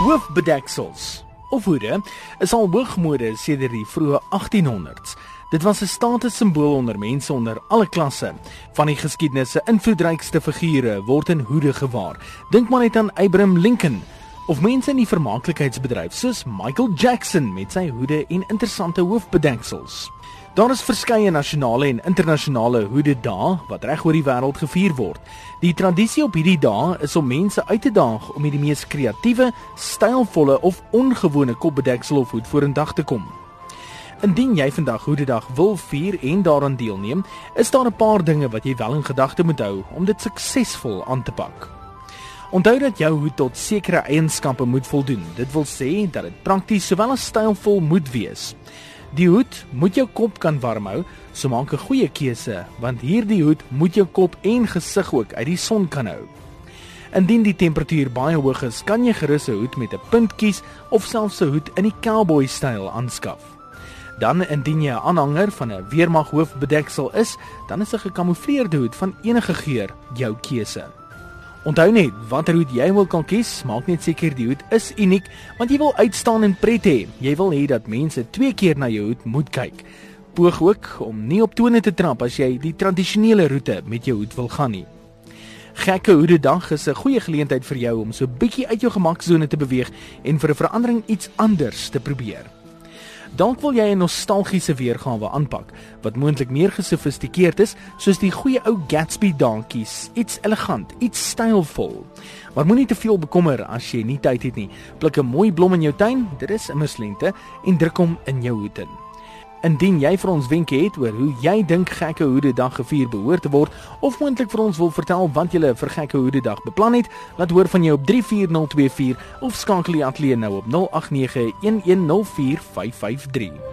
Hoofbedeksels of hoede is al hoogmode sedert die vroeë 1800s. Dit was 'n statussimbool onder mense onder alle klasse. Van die geskiedenis se invloedrykste figure word in hoede gewaar. Dink maar net aan Abraham Lincoln of mense in die vermaaklikheidsbedryf soos Michael Jackson met sy hoede en interessante hoofbedeksels. Daar is verskeie nasionale en internasionale hoede dae wat reg oor die wêreld gevier word. Die tradisie op hierdie dae is om mense uit te daag om met die mees kreatiewe, stylvolle of ongewone kopbedeksel of hoed vorendag te kom. Indien jy vandag Hoededag wil vier en daaraan deelneem, is daar 'n paar dinge wat jy wel in gedagte moet hou om dit suksesvol aan te pak. Onthou dat jou hoed tot sekere eienskappe moet voldoen. Dit wil sê dat dit prakties sowel as stylvol moet wees. Die hoed moet jou kop kan warm hou, so maak 'n goeie keuse, want hierdie hoed moet jou kop en gesig ook uit die son kan hou. Indien die temperatuur baie hoog is, kan jy gerus 'n hoed met 'n punt kies of selfs 'n hoed in die cowboy styl aanskaf. Dan indien jy 'n aanhanger van 'n weermag hoofbedeksel is, dan is 'n gekamoufleerde hoed van enige geur jou keuse. Onthou net, watter hoed jy wil kan kies, maak net seker die hoed is uniek, want jy wil uitstaan en pret hê. Jy wil hê dat mense twee keer na jou hoed moet kyk. Poog ook om nie op tone te trap as jy die tradisionele roete met jou hoed wil gaan nie. Gekke hoede dag is 'n goeie geleentheid vir jou om so bietjie uit jou gemaksone te beweeg en vir 'n verandering iets anders te probeer. Dalk wil jy 'n nostalgiese weergawe aanpak wat moontlik meer gesofistikeerd is, soos die goeie ou Gatsby dankies, iets elegant, iets stylvol. Maar moenie te veel bekommer as jy nie tyd het nie. Pluk 'n mooi blom in jou tuin, dit is immers lente, en druk hom in jou hoed in. Indien jy vir ons wenke het oor hoe jy dink gekke hoede dag gevier behoort te word of moontlik vir ons wil vertel wat jy vir gekke hoede dag beplan het, laat hoor van jou op 34024 of skakel die ateljee nou op 0891104553.